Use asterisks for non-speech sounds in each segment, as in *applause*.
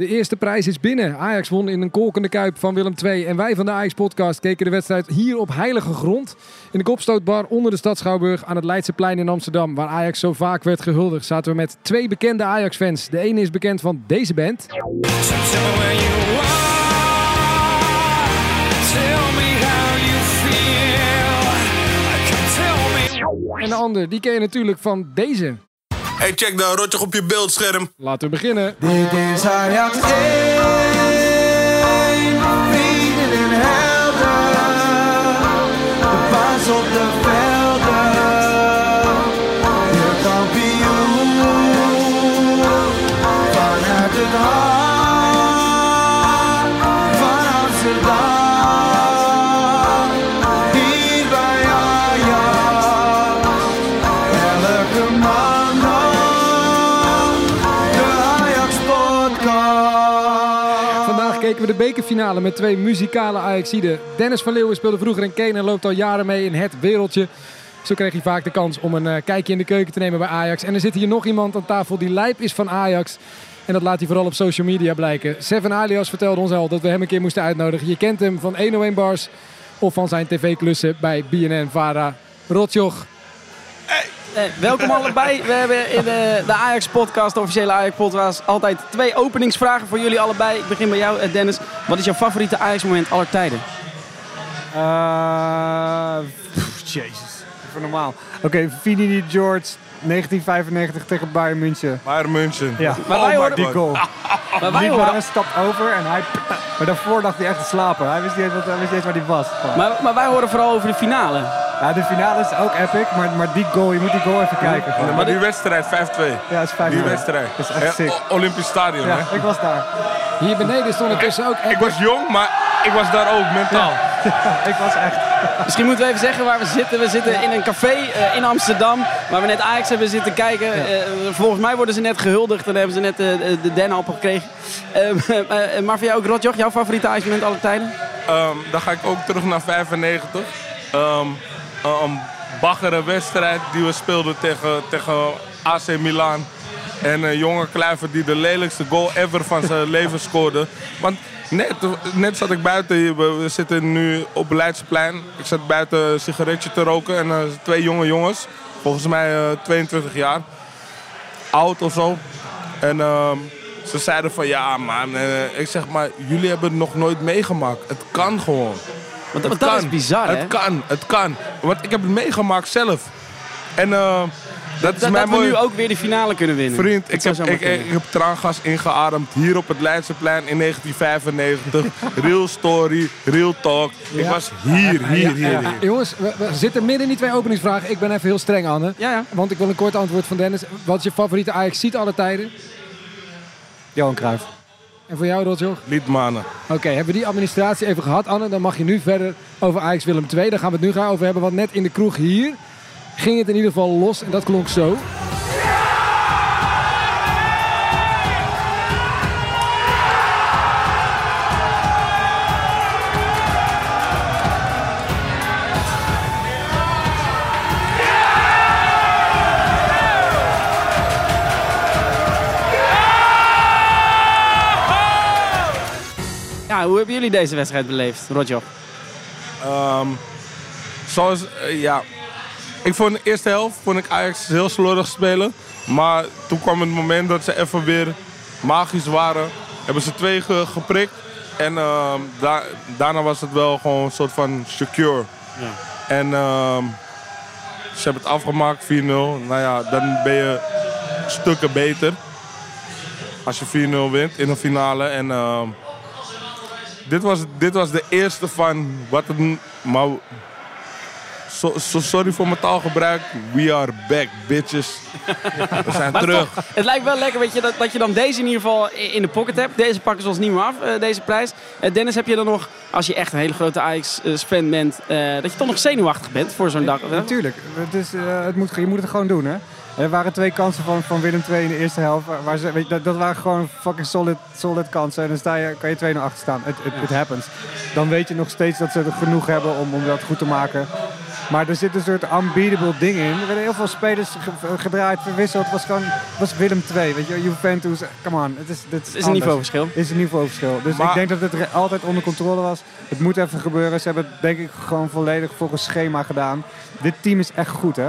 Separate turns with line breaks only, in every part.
De eerste prijs is binnen. Ajax won in een kolkende kuip van Willem II. En wij van de Ajax-podcast keken de wedstrijd hier op heilige grond. In de kopstootbar onder de stad Schouwburg aan het Leidseplein in Amsterdam. Waar Ajax zo vaak werd gehuldigd. Zaten we met twee bekende Ajax-fans. De ene is bekend van deze band. En de ander, die ken je natuurlijk van deze.
Hey, check de rotje op je beeldscherm.
Laten we beginnen.
Dit is Ajax 1,
bekerfinale met twee muzikale Ajaxiden. Dennis van Leeuwen speelde vroeger in Kane en loopt al jaren mee in het wereldje. Zo kreeg hij vaak de kans om een eh, kijkje in de keuken te nemen bij Ajax. En er zit hier nog iemand aan tafel die lijp is van Ajax. En dat laat hij vooral op social media blijken. Seven Alias vertelde ons al dat we hem een keer moesten uitnodigen. Je kent hem van 101 Bars of van zijn tv-klussen bij BNN Vara. Rotjoch.
Eh, welkom allebei. We hebben in de, de Ajax-podcast, de officiële Ajax-podcast, altijd twee openingsvragen voor jullie allebei. Ik begin bij jou, eh, Dennis. Wat is jouw favoriete Ajax-moment aller tijden?
Pff, Jezus, even normaal. Oké, Vini George, 1995 tegen Bayern München.
Bayern München.
Ja, *laughs*
Maar wij hoorden-
die goal.
Maar wij
stapt over en hij... Maar daarvoor dacht hij echt te slapen. Hij wist niet eens, wat- hij wist niet eens waar hij was.
maar, maar wij horen vooral over de finale.
Ja, de finale is ook epic, maar, maar die goal, je moet die goal even kijken.
Maar die wedstrijd 5-2.
Ja, is vijf
Die
minuten.
wedstrijd.
Dat is echt sick.
O- Olympisch Stadion,
Ja,
hè?
ik was daar.
Hier beneden stond intussen ook...
Ik was jong, maar ik was daar ook mentaal. *laughs*
Ik was echt...
Misschien moeten we even zeggen waar we zitten. We zitten in een café eh, in Amsterdam, waar we net Ajax hebben zitten kijken. Eh, volgens mij worden ze net gehuldigd en hebben ze net eh, de dennenappel gekregen. *laughs* Eh, eh, maar voor jou ook, Rotjoch, jouw favoriete Ajax-moment aller tijden?
Ehm, dan ga ik ook terug naar 95. Ehm een baggere wedstrijd die we speelden tegen, tegen AC Milan. En een jonge Kluivert die de lelijkste goal ever van zijn leven scoorde. Want net, net zat ik buiten, we, we zitten nu op Leidseplein. Ik zat buiten een sigaretje te roken en eh, twee jonge jongens. Volgens mij eh, 22 jaar. Oud of zo. En ehm, ze zeiden van ja man, eh, ik zeg maar jullie hebben het nog nooit meegemaakt. Het kan gewoon.
Want,
Het
dat
kan.
is bizar, hè?
Het kan, het kan. Want ik heb het meegemaakt zelf. En eh, dat is
Dat,
mijn
dat we nu ook weer de finale kunnen winnen.
Vriend,
Dat
ik heb, ik, heb traangas ingeademd hier op het Leidseplein in 1995. *laughs* real story, real talk. Ik was hier, hier, hier, hier.
Jongens, we, we zitten midden in die twee openingsvragen. Ik ben even heel streng, Anne.
Ja, ja.
Want ik wil een kort antwoord van Dennis. Wat is je favoriete Ajax-ziet alle tijden?
Johan Cruijff.
En voor jou, Rotjoch?
Liedmanen.
Oké, hebben we die administratie even gehad, Anne? Dan mag je nu verder over Ajax Willem II. Daar gaan we het nu gaan over hebben. Want net in de kroeg hier ging het in ieder geval los. En dat klonk zo.
Ja, hoe hebben jullie deze wedstrijd beleefd, Rotjoch?
Ehm, zoals, eh, ja. Ik vond de eerste helft vond ik Ajax heel slordig spelen. Maar toen kwam het moment dat ze even weer magisch waren. Hebben ze twee ge- geprikt. En ehm, da- daarna was het wel gewoon een soort van secure. En ehm, ze hebben het afgemaakt, 4-0. Nou ja, dan ben je stukken beter. Als je 4-0 wint in een finale. En ehm, dit was, dit was de eerste van wat het. Maar. So, so- sorry voor mijn taalgebruik. We are back, bitches. We zijn *laughs*
Maar
terug.
toch, het lijkt wel lekker weet je, dat, dat je dan deze in ieder geval in de pocket hebt. Deze pakken ze ons niet meer af, eh, deze prijs. Eh, Dennis, heb je dan nog, als je echt een hele grote Ajax-fan bent, eh, dat je toch nog zenuwachtig bent voor zo'n dag?
Natuurlijk, het is, eh, het moet, je moet het gewoon doen, hè. Er waren twee kansen van, van Willem II in de eerste helft. Waar, ze, weet je, dat, dat waren gewoon fucking solid, solid kansen. En dan sta je, kan je 2-0 achter staan. Het it, it happens. Dan weet je nog steeds dat ze er genoeg hebben om, om dat goed te maken. Maar er zit een soort unbeatable ding in. Er werden heel veel spelers ge- gedraaid, verwisseld. Het was gewoon was Willem II, weet je. Juventus, come on. Het is, dit
Het is een niveauverschil.
Het is een niveauverschil. Dus
Maar-
ik denk dat het altijd onder controle was. Het moet even gebeuren. Ze hebben het denk ik gewoon volledig volgens schema gedaan. Dit team is echt goed, hè?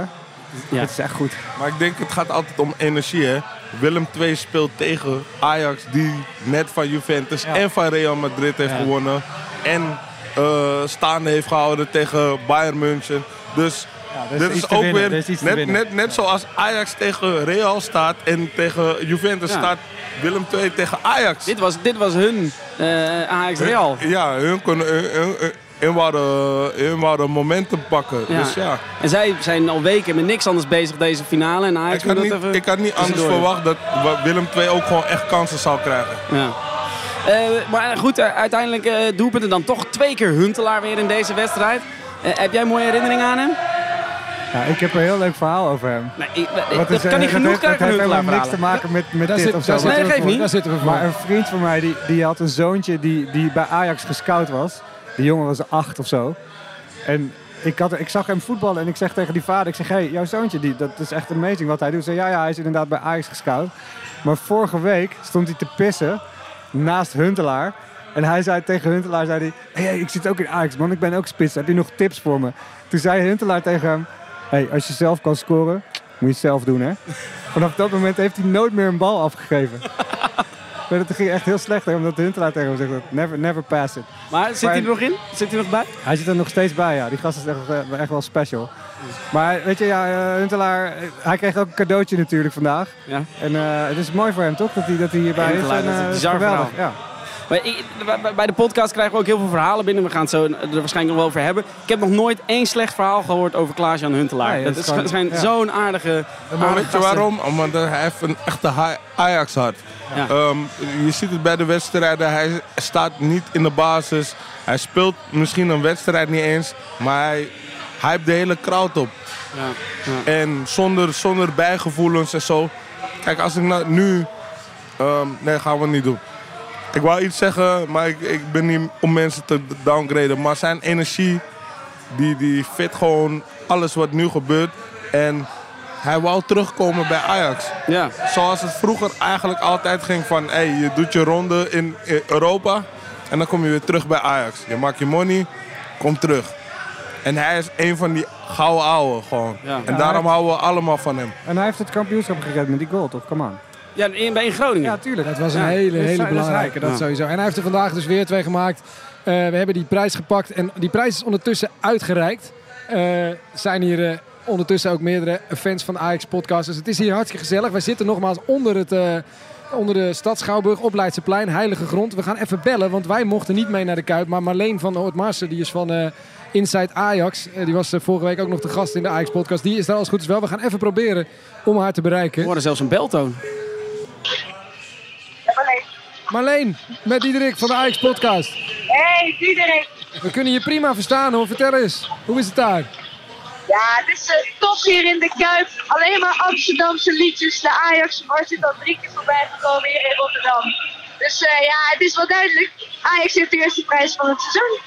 Ja.
Het is echt goed.
Maar ik denk, het gaat altijd om energie, hè. Willem II speelt tegen Ajax, die net van Juventus
Ja.
en van Real Madrid heeft
Ja.
gewonnen. En staande heeft gehouden tegen Bayern München. Dus dit is ook
winnen, er
weer net, net, net zoals Ajax tegen Real staat en tegen Juventus
Ja.
staat Willem II tegen Ajax.
Dit was, dit was hun eh Ajax Real.
Ja, hun kunnen hun, hun, hun- hun wouden, hun wouden momentum pakken.
Ja.
Dus ja,
En zij zijn al weken met niks anders bezig deze finale. En Ajax
ik had niet,
dat even
ik had niet anders verwacht dat Willem II ook gewoon echt kansen zou krijgen.
Ja. Eh, maar goed, eh, uiteindelijk eh doelpunten dan toch twee keer Huntelaar weer in deze wedstrijd. Heb jij een mooie herinnering aan hem?
Ja, ik heb een heel leuk verhaal over hem.
Nee, ik, dat
is,
kan niet genoeg krijgen
dat heeft
Huntelaar
helemaal niks te maken met, met
Daar
dit
zit,
of zo.
Nee, dat geeft niet.
Daar zitten we voor.
Maar een vriend van mij, die, die had een zoontje die, die bij Ajax gescout was. Die jongen was acht of zo. En ik, had, ik zag hem voetballen en ik zeg tegen die vader, ik zeg, hé, hey, jouw zoontje, die, dat is echt amazing wat hij doet. Zei, ja, ja, hij is inderdaad bij Ajax gescout. Maar vorige week stond hij te pissen naast Huntelaar. En hij zei tegen Huntelaar, zei hij, hey, hey, ik zit ook in Ajax, man, ik ben ook spits. Heb je nog tips voor me? Toen zei Huntelaar tegen hem, hey, als je zelf kan scoren, moet je het zelf doen, hè? Vanaf dat moment heeft hij nooit meer een bal afgegeven. *laughs* Maar dat ging echt heel slecht, hè, omdat de Huntelaar tegen hem zegt, dat, never, never pass it.
Maar zit hij er nog in? Zit hij nog bij?
Hij zit er nog steeds bij, ja. Die gast is echt, eh, echt wel special. Maar weet je, ja, eh, Huntelaar, eh, hij kreeg ook een cadeautje natuurlijk vandaag.
Ja.
En eh, het is mooi voor hem, toch? Dat hij, dat hij hierbij is. En,
dat is
eh,
een bizar
geweldig. Ja.
Maar ik- bij- de podcast krijgen we ook heel veel verhalen binnen. We gaan het zo er waarschijnlijk nog wel over hebben. Ik heb nog nooit één slecht verhaal gehoord over Klaas-Jan Huntelaar.
Nee,
dat
dat
is,
gewoon-
zijn
ja.
zo'n aardige,
Maar
aardige
weet je waarom? Omdat hij heeft een echte Ha- Ajax-hart.
Ja.
Ehm, je ziet het bij de wedstrijden. Hij staat niet in de basis. Hij speelt misschien een wedstrijd niet eens. Maar hij hypt de hele crowd op.
Ja, ja.
En zonder, zonder bijgevoelens en zo. Kijk, als ik nou nu... ehm, nee, gaan we niet doen. Ik wou iets zeggen, maar ik, ik ben niet om mensen te downgraden. Maar zijn energie, die, die fit gewoon alles wat nu gebeurt. En hij wou terugkomen bij Ajax.
Ja.
Zoals het vroeger eigenlijk altijd ging van... Hey, je doet je ronde in Europa en dan kom je weer terug bij Ajax. Je maakt je money, kom terug. En hij is een van die gouden ouwe gewoon.
Ja.
En daarom houden we allemaal van hem.
En hij heeft het kampioenschap gered met die goal, toch? Come on.
Ja, in, bij in Groningen.
Ja, tuurlijk.
Het was een
Ja,
hele,
dat
hele
dat
belangrijke, dat
Ja.
sowieso. En hij heeft er vandaag dus weer twee gemaakt. Eh, we hebben die prijs gepakt en die prijs is ondertussen uitgereikt. Eh zijn hier eh, ondertussen ook meerdere fans van de Ajax podcast. Dus het is hier hartstikke gezellig. Wij zitten nogmaals onder, het, eh, onder de stad Schouwburg op Leidseplein, heilige grond. We gaan even bellen, want wij mochten niet mee naar de Kuip. Maar Marleen van Oortmarsen, die is van eh, Inside Ajax. eh, die was eh, vorige week ook nog de gast in de Ajax podcast. Die is daar als het goed is wel. We gaan even proberen om haar te
We
bereiken.
hoorden zelfs een beltoon.
Marleen, met Diederik van de Ajax podcast.
Hey, Diederik.
We kunnen je prima verstaan hoor. Vertel eens, hoe is het daar?
Ja, het is eh, top hier in de Kuip. Alleen maar Amsterdamse liedjes. De Ajax Mars zit al drie keer voorbij gekomen hier in Rotterdam. Dus eh, ja, het is wel duidelijk. Ajax heeft de eerste prijs van het seizoen.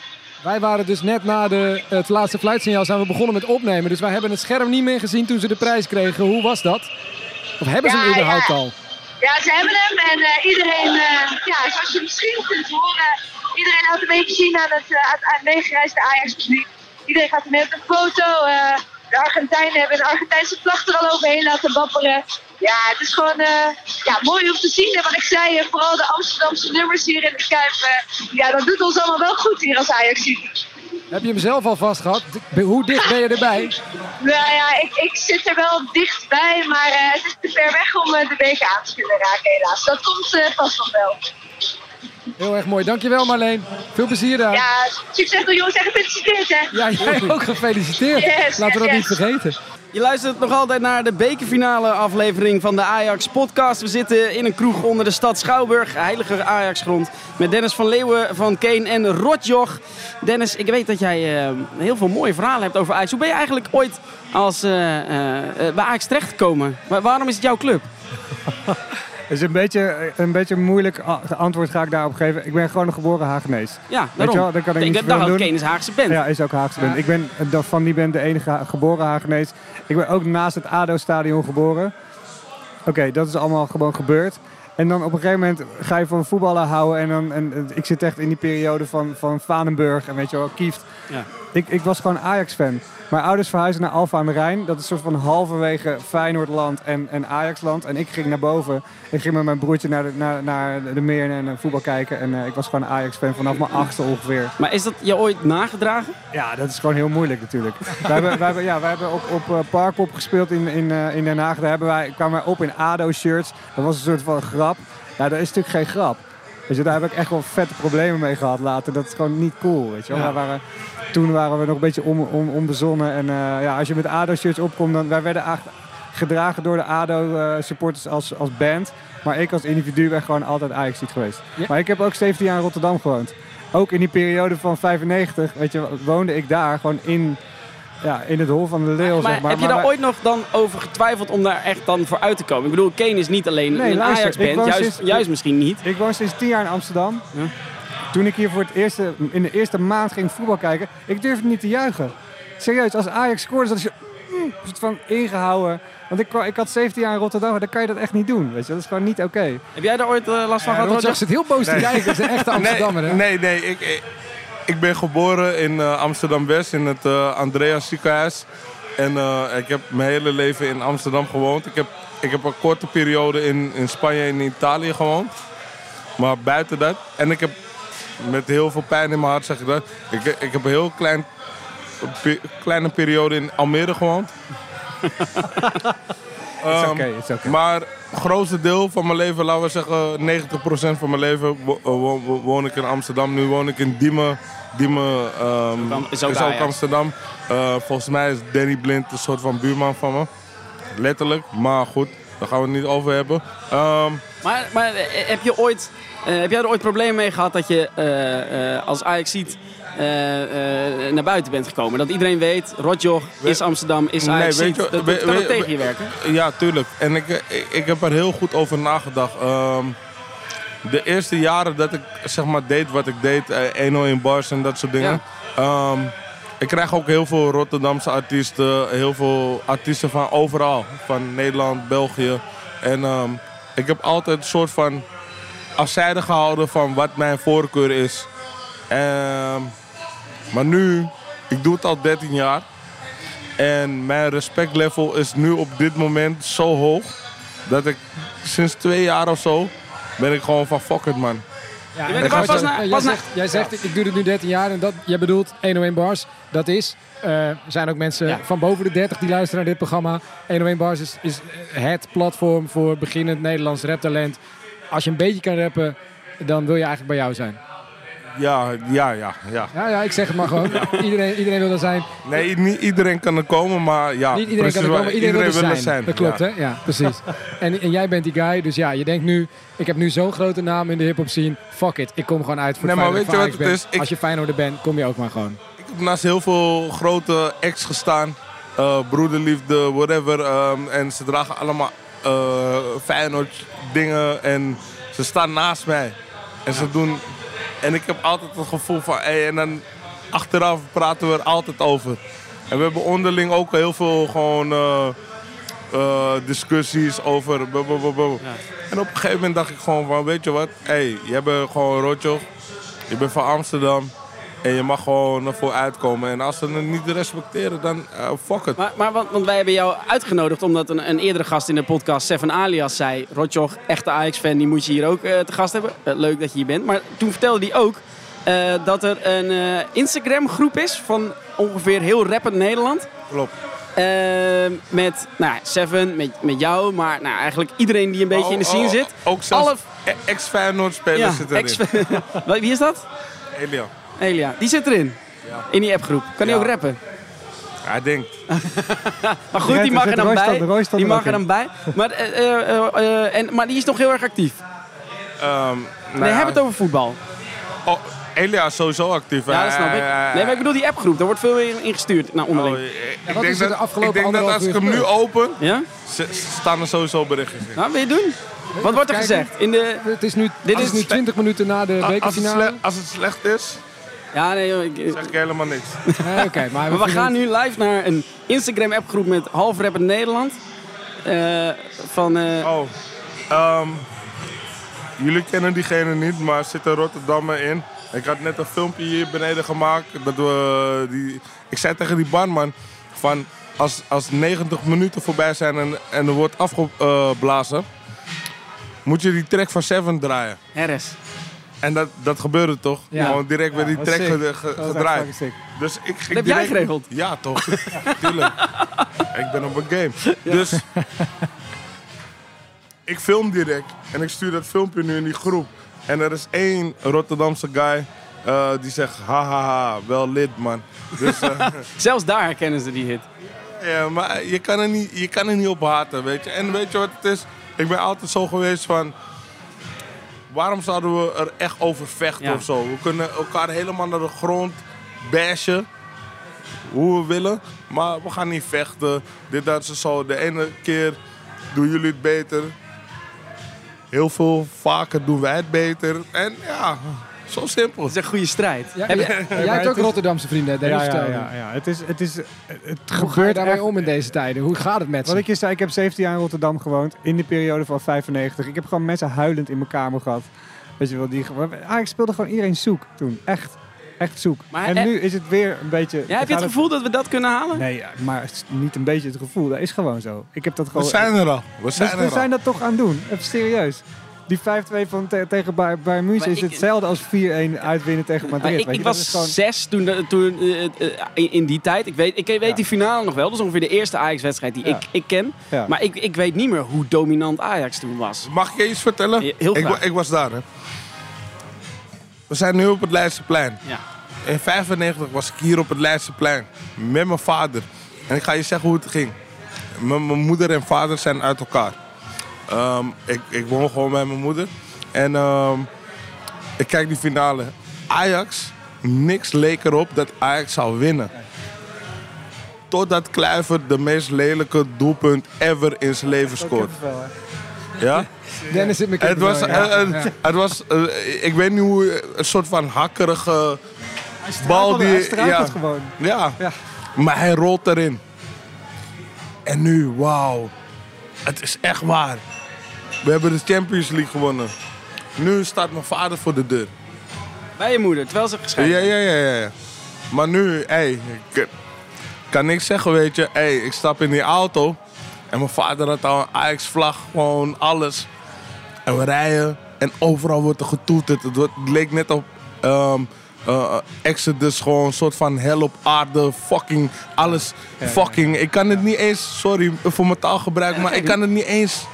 Wij waren dus net na de, het laatste fluitsignaal zijn we begonnen met opnemen. Dus wij hebben het scherm niet meer gezien toen ze de prijs kregen. Hoe was dat? Of hebben ze hem
Ja,
überhaupt
ja.
al?
Ja, ze hebben hem en eh, iedereen, eh, ja, zoals je misschien kunt horen, iedereen laat een beetje zien aan het, uh, aan het meegereisde Ajax-publiek. Iedereen gaat mee op de foto. De Argentijnen hebben een Argentijnse vlag er al overheen laten wapperen. Ja, het is gewoon eh, ja, mooi om te zien. En wat ik zei, vooral de Amsterdamse nummers hier in de Kuip. eh, ja, dat doet ons allemaal wel goed hier als Ajax.
Heb je hem zelf al vast gehad? Hoe dicht ben je erbij?
Nou ja, ik, ik zit er wel dichtbij, maar eh, het is te ver weg om de beker aan te kunnen raken helaas. Dat komt vast nog wel.
Heel erg mooi. Dankjewel Marleen. Veel plezier daar.
Ja, succes door jongens en gefeliciteerd hè.
Ja, jij ook gefeliciteerd.
Yes,
Laten we dat
yes,
niet vergeten.
Je luistert nog altijd naar de bekerfinale aflevering van de Ajax podcast. We zitten in een kroeg onder de stad Schouwburg, heilige Ajaxgrond. Met Dennis van Leeuwen van Keen en Rotjoch. Dennis, ik weet dat jij eh, heel veel mooie verhalen hebt over Ajax. Hoe ben je eigenlijk ooit als, eh, eh, bij Ajax terechtgekomen? Wa- waarom is het jouw club? *laughs*
is een beetje, een beetje moeilijk antwoord ga ik daarop geven. Ik ben gewoon een geboren Hagenees.
Ja,
Weet
daarom.
je wel, daar kan ik
ik
niet
dacht dat. Kane is Haagse band.
Ja, is ook Haagse band. Ik ben van die band de enige geboren Hagenees. Ik ben ook naast het ADO-stadion geboren. Oké, dat is allemaal gewoon gebeurd. En dan op een gegeven moment ga je van voetballen houden. En, dan, en ik zit echt in die periode van, van Vanenburg en weet je wel, Kieft.
Ja.
Ik, ik was gewoon Ajax-fan. Mijn ouders verhuisden naar Alfa aan de Rijn. Dat is een soort van halverwege Feyenoordland en, en Ajaxland. En ik ging naar boven. Ik ging met mijn broertje naar de, naar, naar de meer en eh, voetbal kijken. En eh, ik was gewoon Ajax-fan vanaf mijn achtste ongeveer.
Maar is dat je ooit nagedragen?
Ja, dat is gewoon heel moeilijk natuurlijk. wij hebben, wij hebben, ja, wij hebben op, op eh, Parkpop gespeeld in, in, in Den Haag. Daar hebben wij, kwamen wij op in ADO-shirts. Dat was een soort van grap. Ja, dat is natuurlijk geen grap. Weet je, daar heb ik echt wel vette problemen mee gehad later. Dat is gewoon niet cool, weet je wel.
Ja.
Wij waren, toen waren we nog een beetje on, on, onbezonnen. En eh, ja, als je met ADO-shirts opkomt, dan... Wij werden gedragen door de ADO-supporters als, als band. Maar ik als individu ben gewoon altijd ajax geweest.
Ja.
Maar ik heb ook 17 jaar in Rotterdam gewoond. Ook in die periode van 95, weet je, woonde ik daar gewoon in, ja, in het hol van de leeuw,
Maar,
zeg maar.
heb je daar ooit nog dan over getwijfeld om daar echt dan voor uit te komen? Ik bedoel, Kane is niet alleen
Nee,
een Ajax-band, juist,
sinds-
juist misschien niet.
Ik woon sinds 10 jaar in Amsterdam.
Ja.
Toen ik hier voor het eerste, in de eerste maand ging voetbal kijken, ik durfde niet te juichen. Serieus, als Ajax scoorde, zat je mm, van ingehouden. Want ik, ik had 17 jaar in Rotterdam, dan kan je dat echt niet doen. Weet je? Dat is gewoon niet oké.
Heb jij daar ooit eh, last van
Ja,
gehad,
Rotjoch
Roger?
zit heel boos te kijken. Dat is een echte Amsterdammer, hè?
Nee, nee, nee ik, ik, ik ben geboren in eh, Amsterdam-West in het eh, Andreas ziekenhuis. En eh, ik heb mijn hele leven in Amsterdam gewoond. Ik heb, ik heb een korte periode in, in Spanje en in Italië gewoond. Maar buiten dat. En ik heb met heel veel pijn in mijn hart zeg ik dat. Ik, ik heb een heel klein, pe- kleine periode in Almere gewoond. *laughs* Ehm,
oké, is oké.
maar grootste deel van mijn leven, laten we zeggen 90% van mijn leven, wo- wo- wo- woon ik in Amsterdam. Nu woon ik in Diemen. Diemen ehm,
is
is
ook.
Amsterdam. Eh, volgens mij is Danny Blind een soort van buurman van me. Letterlijk, maar goed, daar gaan we het niet over hebben. Ehm,
Maar, maar eh, heb, je ooit, eh, heb jij er ooit problemen mee gehad dat je eh, eh, als Ajax ziet eh, eh, naar buiten bent gekomen? Dat iedereen weet, Rotjoch is Amsterdam, is
Nee,
Ajax dat, dat
weet-
kan ook
weet-
tegen je werken.
Ja, tuurlijk. En ik, ik, ik heb er heel goed over nagedacht. Ehm, de eerste jaren dat ik zeg maar deed wat ik deed, eh, 101 bars en dat soort dingen. Ehm, ik krijg ook heel veel Rotterdamse artiesten, heel veel artiesten van overal. Van Nederland, België. En ehm, ik heb altijd een soort van afzijde gehouden van wat mijn voorkeur is. Maar nu, ik doe het al 13 jaar. En mijn respectlevel is nu op dit moment zo hoog. Dat ik sinds twee jaar of zo ben ik gewoon van fuck it man.
Ja, en
er pas na-
jij
pas
zegt, jij zegt ik, ik doe dit nu 13 jaar en dat, jij bedoelt 101 Bars. Dat is, eh, er zijn ook mensen
Ja.
van boven de 30 die luisteren naar dit programma. 101 Bars is, is het platform voor beginnend Nederlands raptalent. Als je een beetje kan rappen, dan wil je eigenlijk bij jou zijn.
Ja, ja, ja, ja.
Ja, ja ik zeg het maar gewoon. Iedereen, iedereen wil er zijn.
Nee, niet iedereen kan er komen, maar ja.
Niet iedereen kan er komen, iedereen, wil er
wil
zijn. Dat klopt,
ja.
hè? Ja, precies. en, en jij bent die guy, dus ja, je denkt nu... Ik heb nu zo'n grote naam in de hip-hop scene. Fuck it, ik kom gewoon uit voor
Nee, maar weet je wat het
ben.
is? Ik-
Als je Feyenoorder bent, kom je ook maar gewoon.
Ik heb naast heel veel grote acts gestaan. eh, broederliefde, whatever. ehm, en ze dragen allemaal eh Feyenoord dingen. En ze staan naast mij. En ze doen... En ik heb altijd het gevoel van... Hey, en dan achteraf praten we er altijd over. En we hebben onderling ook heel veel gewoon... eh, eh, discussies over... bu. En op een gegeven moment dacht ik gewoon van... Weet je wat? Hey, jij bent gewoon Rotjoch. Je bent van Amsterdam. En je mag gewoon ervoor uitkomen. En als ze het niet respecteren, dan eh, fuck it.
Maar, maar want, want wij hebben jou uitgenodigd omdat een, een eerdere gast in de podcast, Seven Alias, zei... Rotjoch, echte Ajax-fan, die moet je hier ook eh, te gast hebben. Eh, leuk dat je hier bent. Maar toen vertelde hij ook dat er een Instagram-groep is van ongeveer heel rappend Nederland.
Klopt.
Met nou, ja, Seven, met, met jou, maar nou, eigenlijk iedereen die een beetje in de scene
Oh,
zit.
oh, Ook zelfs
Alle-
e- ex-Feyenoord-spelers
Ja,
zitten erin. *laughs*
Wie is dat?
Elia.
Elia. Die zit erin. In die appgroep. Kan hij
Ja.
ook rappen?
Hij denkt. *laughs*
Maar goed, die mag er dan bij. Die mag er dan bij. Maar, en, maar die is nog heel erg actief.
ehm, nou
Nee,
ja,
heb het over voetbal.
oh, Elia is sowieso actief.
Ja, dat snap ik. Nee, maar ik bedoel die appgroep. Daar wordt veel in ingestuurd naar
oh,
onderling.
ik
wat
denk
is er de
dat, ik denk dat als ik hem nu open,
Ja?
staan er sowieso berichtjes in.
Nou, wil je doen? Wat wordt er gezegd? In de...
Het is nu,
Dit
is nu 20 minuten na de
Als het,
bekerfinale.
slecht, als het slecht is,
Ja, nee, joh, ik-
zeg ik helemaal niks.
Nee, Oké, maar,
Maar we gaan
het-
nu live naar een Instagram-appgroep met half rap in Nederland. Eh, van, eh,
Oh, ehm, jullie kennen diegene niet, maar er zit een Rotterdammer in. Ik had net een filmpje hier beneden gemaakt. Dat we die, ik zei tegen die barman van als, als 90 minuten voorbij zijn en, en er wordt afgeblazen, moet je die track van Seven draaien.
Harris.
En dat, dat gebeurde toch?
Ja.
Gewoon direct werd die
dat
track ge- ge-
Dat
gedraaid. Dus ik ging
heb jij geregeld?
Ja, toch? *laughs* Tuurlijk. ik ben op een game. Dus ik film direct en ik stuur dat filmpje nu in die groep. En er is één Rotterdamse guy eh, die zegt, hahaha, wel lid man. Dus eh, *laughs*
Zelfs daar herkennen ze die hit.
ja, maar je kan, er niet, je kan er niet op haten, weet je. En weet je wat het is? Ik ben altijd zo geweest van... Waarom zouden we er echt over vechten of zo? We kunnen elkaar helemaal naar de grond bashen. Hoe we willen. Maar we gaan niet vechten. Dit, dat, zo. De ene keer doen jullie het beter. Heel veel vaker doen wij het beter. En ja, zo simpel.
Dat is een goede strijd.
Ja,
Heb je-
jij hebt
het
ook
is-
Rotterdamse vrienden.
Ja, ja, ja, ja. Het, is, het, is, het
Hoe ga je
gebeurt
daarmee
echt
om in deze tijden? Hoe gaat het met
Wat
ze?
ik je zei, ik heb 17 jaar in Rotterdam gewoond. In de periode van 95. Ik heb gewoon mensen huilend in mijn kamer gehad. Weet je wel, die, ik speelde gewoon iedereen zoek toen. Echt. Echt zoek.
Maar,
en
eh,
nu is het weer een beetje...
Ja, heb je het
gaat
gevoel dat we dat kunnen halen?
Nee, ja, maar het is niet een beetje het gevoel. Dat is gewoon zo. Ik heb dat
We
gewoon...
zijn er al. We
Dus
zijn
we
er
zijn
al.
dat toch aan het doen. Even serieus. Die 5-2 van te- tegen Bayern Bayern München is
ik-
hetzelfde als 4-1 uitwinnen tegen
Maar
Madrid.
ik,
weet
ik was
gewoon-
zes toen, de- toen eh, eh, in, in die tijd. Ik weet, ik weet
Ja.
die finale nog wel. Dat is ongeveer de eerste Ajax-wedstrijd die
Ja.
ik, ik ken.
Ja.
Maar ik, ik weet niet meer hoe dominant Ajax toen was.
Mag ik je iets vertellen?
Ja, heel
ik,
graag.
wa- ik was daar, hè. We zijn nu op het Leidseplein.
Ja.
In 95 was ik hier op het Leidseplein. Met mijn vader. En ik ga je zeggen hoe het ging. M- mijn moeder en vader zijn uit elkaar. Ehm, ik, ik woon gewoon bij mijn moeder. En ehm, ik kijk die finale. Ajax, niks leek erop dat Ajax zou winnen. Totdat Kluivert de meest lelijke doelpunt ever in zijn leven scoort. Ja? *laughs*
Dennis zit met
Het was, eh,
Ja.
het was eh, ik weet niet hoe, een soort van hakkerige bal
Hij
die...
struikelt
Ja,
gewoon.
ja.
Ja.
maar hij rolt erin. En nu, wauw. Het is echt waar. We hebben de Champions League gewonnen. Nu staat mijn vader voor de deur.
Bij je moeder, terwijl ze gescheiden
Ja, ja, ja, ja. Maar nu, hé, ik kan niks zeggen, weet je. Hé, ik stap in die auto en mijn vader had al een Ajax-vlag, gewoon alles. En we rijden en overal wordt er getoeterd. Het, wordt- het leek net op ehm, eh, Exodus, gewoon een soort van hel op aarde, fucking alles, fucking. Ik kan het niet eens, sorry voor mijn taalgebruik, maar ik *laughs* kan het niet eens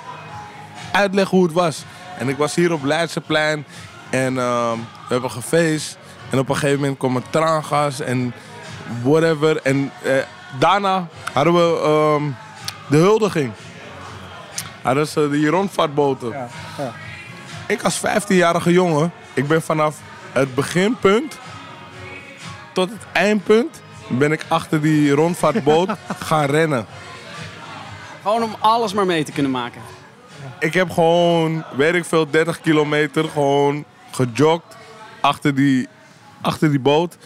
uitleggen hoe het was. En ik was hier op Leidseplein en ehm, we hebben gefeest. En op een gegeven moment kwam een traangas en whatever. En eh, daarna hadden we ehm, de huldiging. Hadden ze die rondvaartboten.
Ja, ja.
Ik als 15-jarige jongen, ik ben vanaf het beginpunt tot het eindpunt ben ik achter die rondvaartboot *laughs* gaan rennen.
Gewoon om alles maar mee te kunnen maken.
Ik heb gewoon, weet ik veel, 30 kilometer gewoon gejogd achter die, achter die boot.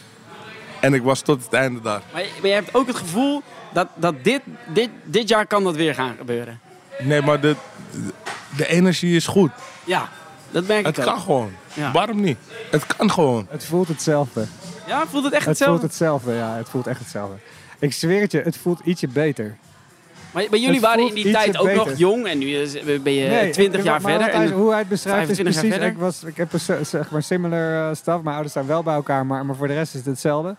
En ik was tot het einde daar.
Maar je, maar je hebt ook het gevoel dat, dat dit, dit, dit jaar kan dat weer gaan gebeuren.
Nee, maar de, de energie is goed.
Ja, dat merk
Het
ik
kan
ook.
gewoon.
Ja.
Waarom niet? Het kan gewoon.
Het voelt hetzelfde.
Ja, voelt het echt
Het voelt
hetzelfde?
hetzelfde, ja. Het voelt echt hetzelfde. Ik zweer het je, het voelt ietsje beter.
Maar, maar jullie
Het
waren in die tijd ook nog jong en nu is- ben je
Nee,
20
ik-
jaar
maar
verder. En,
hoe hij het beschrijft is
25 jaar
precies... Ik,
verder.
was, ik heb een zeg maar similar uh, stuff. Mijn ouders zijn wel bij elkaar, maar, maar voor de rest is het hetzelfde.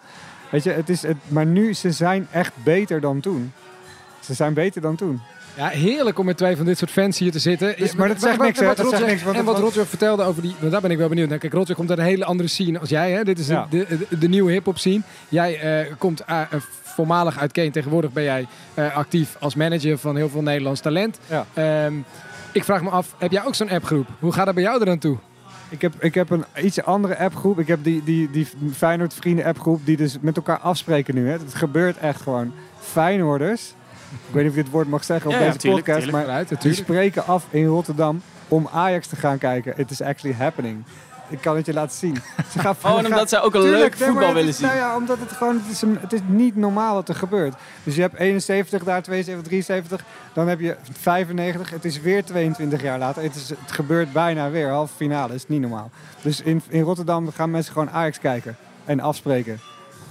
Weet je, het is het, maar nu, ze zijn echt beter dan toen. Ze zijn beter dan toen.
Ja, heerlijk om met twee van dit soort fans hier te zitten.
Dus- maar dat zegt niks,
wat
Dat zegt niks,
en wat Roger vertelde over die... Want daar ben ik wel benieuwd naar. Kijk, Roger komt uit een hele andere scene als jij. Hè? Dit is
Ja.
de, de, de nieuwe hip-hop scene. Jij eh, komt eh, voormalig uit Kane. Tegenwoordig ben jij eh, actief als manager van heel veel Nederlands talent.
Ja.
Ehm, ik vraag me af, heb jij ook zo'n appgroep? Hoe gaat dat bij jou eraan toe?
Ik heb, ik heb een iets andere appgroep. Ik heb die, die, die Feyenoord vrienden appgroep die dus met elkaar afspreken nu. Hè. Het gebeurt echt gewoon. Feyenoorders, ik weet niet of ik dit woord mag zeggen op
Ja,
deze
tuurlijk,
podcast,
tuurlijk.
maar die spreken af in Rotterdam. om Ajax te gaan kijken. It is actually happening. Ik kan het je laten zien. Ze gaan, *laughs*
Oh, en omdat zij ook een leuk voetbal willen
is-
zien.
Nou ja, omdat het gewoon, het is, een- het is niet normaal wat er gebeurt. Dus je hebt 71, daar 72, 73. Dan heb je 95. Het is weer 22 jaar later. Het, is, het gebeurt bijna weer. Halve finale is niet normaal. Dus in, in Rotterdam gaan mensen gewoon Ajax kijken. En afspreken.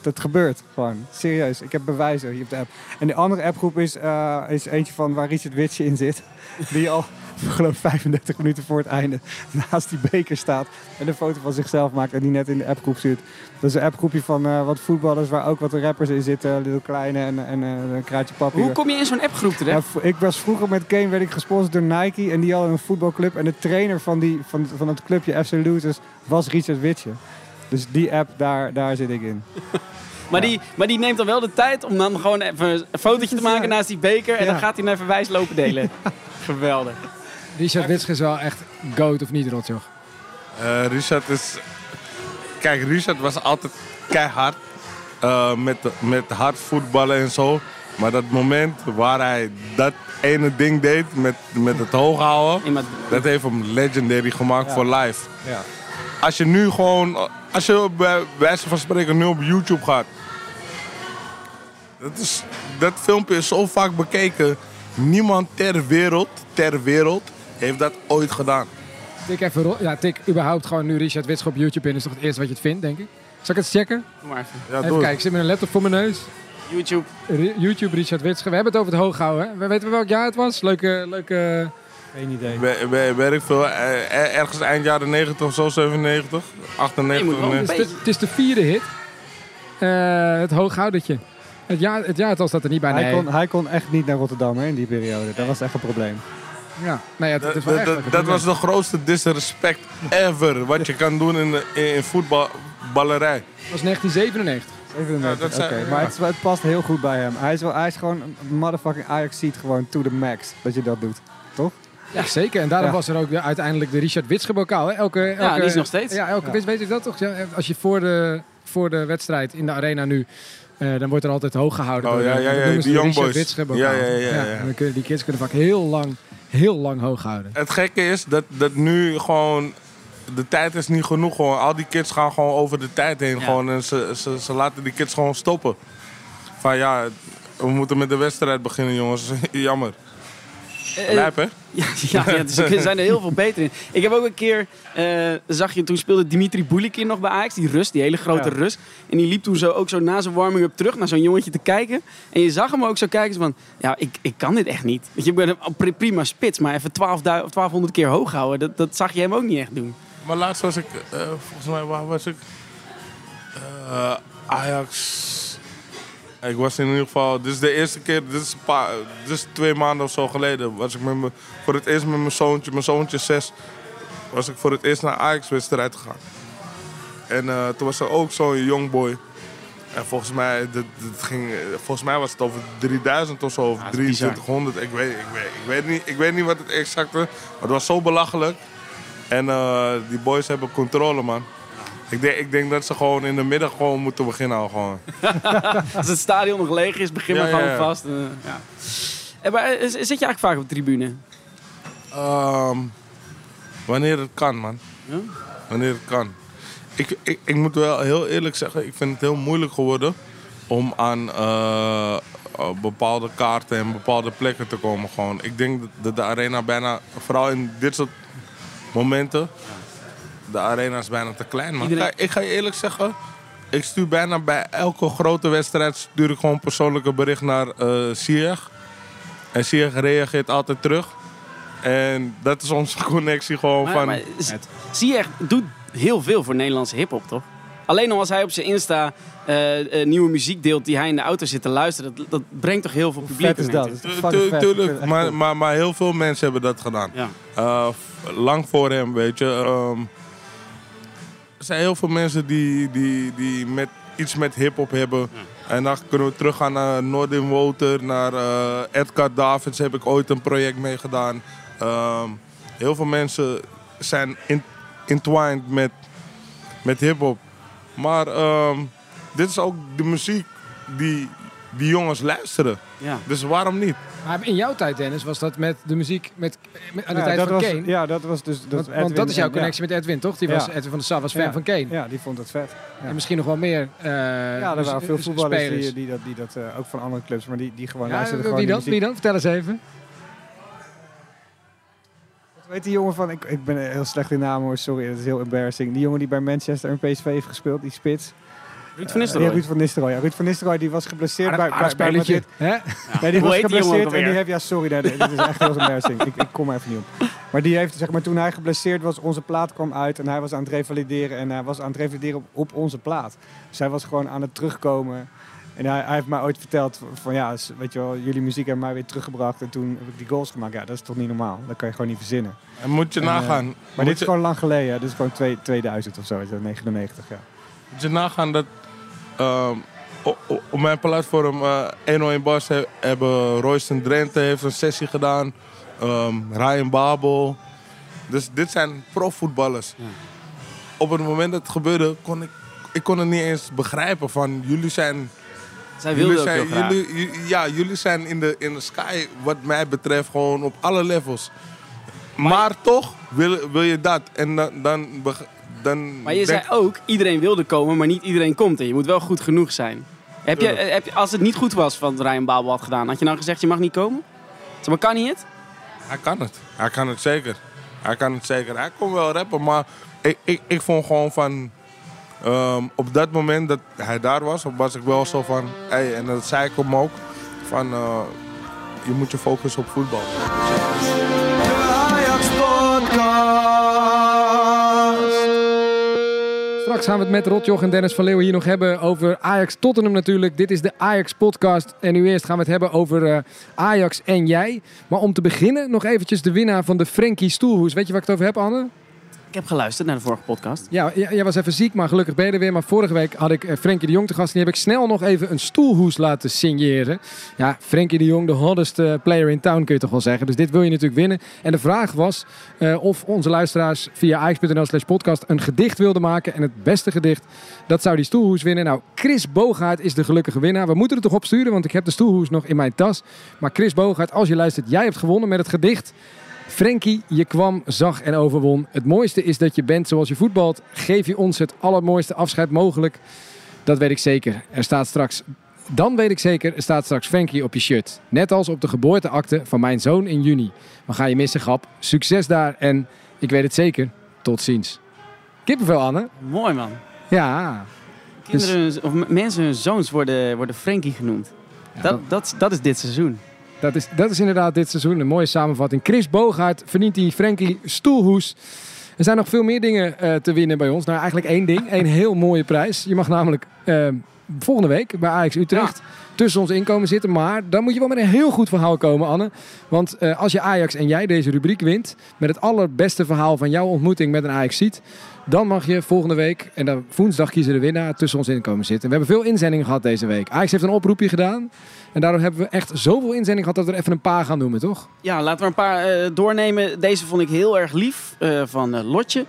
Dat gebeurt gewoon. Serieus. Ik heb bewijzen hier op de app. En de andere appgroep is, eh, is eentje van waar Richard Witsje in zit. *laughs* Die al, geloof 35 minuten voor het einde *laughs* naast die beker staat. En een foto van zichzelf maakt en die net in de appgroep zit. Dat is een appgroepje van eh, wat voetballers waar ook wat rappers in zitten. Little Kleine en, en eh, een kraatje papier.
Hoe kom je in zo'n appgroep terecht?
Ja, ik was vroeger met Kane werd ik gesponsord door Nike en die hadden een voetbalclub. En de trainer van, die, van, van het clubje FC Losers was Richard Witsje. Dus die app, daar, daar zit ik in. *laughs*
Maar, die, maar die neemt dan wel de tijd om dan gewoon even een fotootje te maken naast die beker. En
Ja.
dan gaat hij hem even wijs lopen delen. *laughs* Geweldig.
Richard Witsche is wel echt goat of niet, Rotjoch?
Eh, Richard is... Kijk, Richard was altijd keihard. eh, met, met hard voetballen en zo. Maar dat moment waar hij dat ene ding deed met, met het hoog houden...
Iemand,
Dat heeft hem legendary gemaakt
Ja.
voor live.
Ja.
Als je nu gewoon... Als je bij wijze van spreken nu op YouTube gaat... Dat, is, dat filmpje is zo vaak bekeken. Niemand ter wereld, ter wereld, heeft dat ooit gedaan.
Tik even, ja, tik überhaupt gewoon nu Richard Witsche op YouTube in. is toch het eerste wat je het vindt, denk ik. Zal ik het checken?
doe maar even.
Ja,
even
doe
kijken, ik zit met een laptop voor mijn neus.
YouTube.
YouTube Richard Witsche. We hebben het over het hoog houden. Hè? We weten welk jaar het was. Leuke, leuke...
Geen idee.
We- we- veel. eh, eh, Ergens eind jaren 90 of zo, 97,
Je
98.
moet wel een
nee.
Het is, de, het is de vierde hit. Eh, het hooghoudertje. Het, jaar, het jaartal staat er niet bij.
Hij,
Nee.
kon, hij kon echt niet naar Rotterdam hè, in die periode. Dat was echt een probleem.
Ja. Nou ja,
Dat,
is wel
dat-
echt
was de grootste disrespect ever. Wat je kan doen in, in, in voetballerij.
Dat was 1997.
37,
Ja, dat zijn-
oké.
ja.
Maar het, is wel- het past heel goed bij hem. Hij is, wel, hij is gewoon een motherfucking Ajax ziet gewoon to the max dat je dat doet.
Ja, zeker. En daarom
Ja.
was er ook de, uiteindelijk de Richard Witsche bokaal. Hè? Elke, elke,
Ja, die is nog steeds.
Ja, elke,
Ja.
Weet, weet je dat toch? Ja, Als je voor de, voor de wedstrijd in de arena nu... eh, dan wordt er altijd hoog gehouden.
Oh,
door,
ja,
de-
ja,
dat
ja,
noemen ze
die
de
young
Richard
boys.
Witsche bokaal.
Ja, ja, ja, ja, ja.
en dan kunnen, die kids kunnen vaak heel lang, heel lang hoog houden.
Het gekke is dat, dat nu gewoon... De tijd is niet genoeg. Gewoon. Al die kids gaan gewoon over de tijd heen.
Ja.
Gewoon, en ze, ze, ze laten die kids gewoon stoppen. Van ja, we moeten met de wedstrijd beginnen jongens. *laughs* Jammer.
Eh, eh,
Lijp hè? *laughs*
Ja, ja, ja dus er zijn er heel veel beter in. Ik heb ook een keer, eh, zag je, toen speelde Dimitri Boulikin nog bij Ajax, die Rus, die hele grote
Ja.
Rus. En die liep toen zo, ook zo na zijn warming-up terug naar zo'n jongetje te kijken. En je zag hem ook zo kijken, zo van, ja, ik, ik kan dit echt niet. Weet je, ik ben een pri- prima spits, maar even 12 du- 1200 keer hoog houden, dat, dat zag je hem ook niet echt doen.
Maar laatst was ik, eh, volgens mij, waar was ik? Ajax. Ik was in ieder geval, dit is de eerste keer, dit is, paar, dit is twee maanden of zo geleden, was ik met me, voor het eerst met mijn zoontje, mijn zoontje zes, was ik voor het eerst naar Ajax-wedstrijd gegaan. En eh, toen was er ook zo'n young boy. En volgens mij, dit, dit ging, volgens mij was het over 3000 of zo, of
Ja, dat is bizar.
2300. Ik weet, ik, weet, ik, weet niet, ik weet niet wat het exacte maar het was zo belachelijk. En eh, die boys hebben controle, man. Ik denk, ik denk dat ze gewoon in de middag gewoon moeten beginnen al gewoon. *laughs*
Als het stadion nog leeg is, begin
Ja,
maar
ja,
gewoon
ja.
vast. eh, ja. Eh, maar, eh, zit je eigenlijk vaak op de tribune?
Ehm, wanneer het kan, man. Wanneer het kan. Ik, ik, ik moet wel heel eerlijk zeggen, ik vind het heel moeilijk geworden om aan eh, eh, bepaalde kaarten en bepaalde plekken te komen. Gewoon. Ik denk dat de arena bijna, vooral in dit soort momenten, de arena is bijna te klein.
Iedereen-
Kijk, ik ga je eerlijk zeggen, ik stuur bijna bij elke grote wedstrijd stuur ik gewoon persoonlijke bericht naar eh Sieg. En Sieg reageert altijd terug. En dat is onze *laughs* connectie gewoon
Maar,
van...
maar echt, doet heel veel voor Nederlandse hip-hop, toch? Alleen al als hij op zijn Insta eh, eh, nieuwe muziek deelt die hij in de auto zit te luisteren, dat, dat brengt toch heel veel publiek
is
mee,
dat.
Tuurlijk,
echt
maar, maar, maar heel veel mensen hebben dat gedaan.
Ja.
Lang voor hem, weet je. Ehm, zijn heel veel mensen die, die, die met, iets met hip-hop hebben. En dan kunnen we teruggaan naar Noordin Woter, naar eh, Edgar Davids heb ik ooit een project mee gedaan. Ehm, heel veel mensen zijn in, entwined met, met hip-hop. Maar ehm, dit is ook de muziek die die jongens luisteren.
Ja.
Dus waarom niet?
Maar in jouw tijd, Dennis, was dat met de muziek met, met- aan de
Ja,
tijd van
was,
Kane.
Ja, dat was dus... Dat
want,
Edwin
want dat is jouw
en-
connectie met Edwin, toch? Die was, Edwin van der Sar was fan van Kane.
Ja, die vond het vet.
En misschien nog wel meer eh
Ja, er waren veel
s-
voetballers die, die dat, die dat eh, ook van andere clubs, maar die, die gewoon
Ja,
luisterden
wie
gewoon
dan?
die
Wie dan? Vertel eens even.
Wat weet die jongen van, ik, ik ben heel slecht in namen hoor, sorry, dat is heel embarrassing. Die jongen die bij Manchester en PSV heeft gespeeld, die spits.
Ruud van
Eh,
Nistelrooy.
ja, Ruud van Nistelrooy. Ja. Ruud van Nistelrooy die was geblesseerd
Aardig,
bij, bij, bij. Madrid.
Hè?
Nee, die
Hoe
was
die
geblesseerd en die heeft, ja sorry, nee, dit is echt heel embarrassing. Ik, ik kom er even niet op. Maar die heeft, zeg maar, toen hij geblesseerd was, onze plaat kwam uit en hij was aan het revalideren en hij was aan het revalideren op, op onze plaat. Dus hij was gewoon aan het terugkomen. En hij, hij heeft mij ooit verteld van ja, weet je wel, jullie muziek hebben mij weer teruggebracht en toen heb ik die goals gemaakt. Ja, dat is toch niet normaal? Dat kan je gewoon niet verzinnen.
En moet je
En,
nagaan.
Maar
moet
dit is gewoon lang geleden, hè. dit is gewoon twee- 2000 of zo, is dat 99, ja.
Moet je nagaan dat ehm, op mijn platform eh 101 Bars he- hebben Royston Drenthe heeft een sessie gedaan. ehm, Ryan Babel. Dus dit zijn profvoetballers. Op het moment dat het gebeurde, kon ik, ik kon het niet eens begrijpen van jullie zijn...
Zij
Jullie
wilde ook
zijn,
graag.
jullie, ju- ja, jullie zijn in de, in de sky, wat mij betreft, gewoon op alle levels. Maar, toch wil, wil je dat. En dan, dan, dan
Maar je
denk-
zei ook, iedereen wilde komen, maar niet iedereen komt. En je moet wel goed genoeg zijn. Heb je, heb je, als het niet goed was wat Ryan Babel had gedaan, had je dan gezegd je mag niet komen? Zeg maar, kan hij het?
Hij kan het. Hij kan het zeker. Hij kan het zeker. Hij kon wel rappen, maar ik, ik, ik vond gewoon van... ehm, op dat moment dat hij daar was, was ik wel zo van... Hey, en dat zei ik hem ook. Van, eh, je moet je focussen op voetbal.
Straks gaan we het met Rotjoch en Dennis van Leeuwen hier nog hebben over Ajax Tottenham natuurlijk. Dit is de Ajax podcast. En nu eerst gaan we het hebben over eh, Ajax en jij. Maar om te beginnen nog eventjes de winnaar van de Frankie Stoelhoes. Weet je waar ik het over heb, Anne?
Ik heb geluisterd naar de vorige podcast.
Ja, jij was even ziek, maar gelukkig ben je er weer. Maar vorige week had ik eh, Frenkie de Jong te gast. En die heb ik snel nog even een stoelhoes laten signeren. Ja, Frenkie de Jong, de hottest eh, player in town kun je toch wel zeggen. Dus dit wil je natuurlijk winnen. En de vraag was eh, of onze luisteraars via ajax.nl slash podcast een gedicht wilden maken. En het beste gedicht, dat zou die stoelhoes winnen. Nou, Chris Bogaert is de gelukkige winnaar. We moeten er toch op sturen, want ik heb de stoelhoes nog in mijn tas. Maar Chris Bogaert, als je luistert, jij hebt gewonnen met het gedicht. Frenkie, je kwam, zag en overwon. Het mooiste is dat je bent zoals je voetbalt. Geef je ons het allermooiste afscheid mogelijk. Dat weet ik zeker. Er staat straks, dan weet ik zeker, er staat straks Frenkie op je shirt. Net als op de geboorteakte van mijn zoon in juni. We gaan je missen, grap. Succes daar en ik weet het zeker. Tot ziens. Kippenvel, Anne.
Mooi man.
Ja.
Kinderen, of mensen, hun zoons worden, worden Frankie genoemd. dat, dat, dat is dit seizoen.
Dat is, dat is inderdaad dit seizoen een mooie samenvatting. Chris Bogaert verdient die Frankie Stoelhoes. Er zijn nog veel meer dingen eh, te winnen bij ons. Nou, eigenlijk één ding. Een heel mooie prijs. Je mag namelijk eh, volgende week bij Ajax Utrecht tussen ons inkomen zitten. Maar dan moet je wel met een heel goed verhaal komen, Anne. Want eh, als je Ajax en jij deze rubriek wint... met het allerbeste verhaal van jouw ontmoeting met een ajax ziet... dan mag je volgende week, en dan woensdag kiezen de winnaar... tussen ons inkomen zitten. We hebben veel inzendingen gehad deze week. Ajax heeft een oproepje gedaan... En daardoor hebben we echt zoveel inzending gehad dat we er even een paar gaan noemen, toch?
Ja, laten we een paar eh, doornemen. Deze vond ik heel erg lief eh, van Lotje.